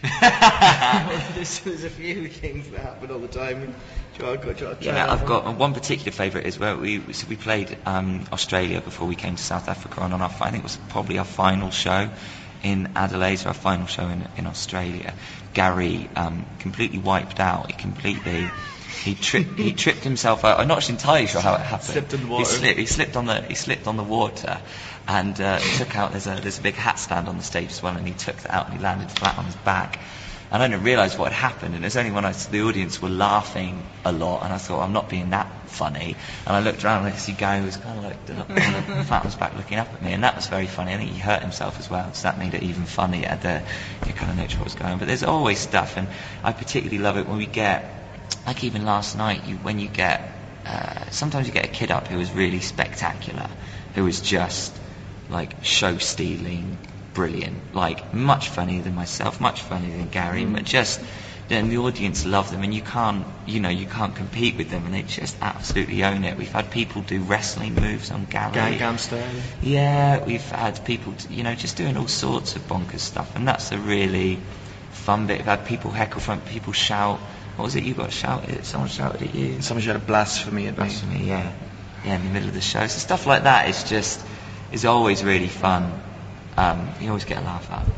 there's, there's a few things that happen all the time. Try, try, try, Yeah, I've got one particular favourite is where we so we played um, Australia before we came to South Africa, and on our I think it was probably our final show in Adelaide, so our final show in, in Australia. Gary um, completely wiped out. He completely he tripped he tripped himself out. I'm not entirely sure how it happened. Slipped the He water. slipped, he slipped on the he slipped on the water and uh, took out there's a there's a big hat stand on the stage as well, and he took that out and he landed flat on his back. And I didn't realise what had happened, and it was only when I the audience were laughing a lot, and I thought I'm not being that funny. And I looked around and I could see Gary was kind of like of flat on his back looking up at me, and that was very funny. I think he hurt himself as well, so that made it even funnier. The you kind of know what was going on. But there's always stuff, and I particularly love it when we get like even last night, you, when you get, uh, sometimes you get a kid up who is really spectacular, who is just like show stealing, brilliant, like much funnier than myself, much funnier than Gary, but just then the audience love them and you can't, you know, you can't compete with them and they just absolutely own it. We've had people do wrestling moves on Gary. Gangnam Style. Yeah, we've had people, you know, just doing all sorts of bonkers stuff, and that's a really fun bit. We've had people heckle from people shout. What was it you got shouted? Someone shouted at you. Someone have blasphemy at me. Blasphemy, yeah, yeah, in the middle of the show. So stuff like that is just is always really fun. Um, you always get a laugh out. of it.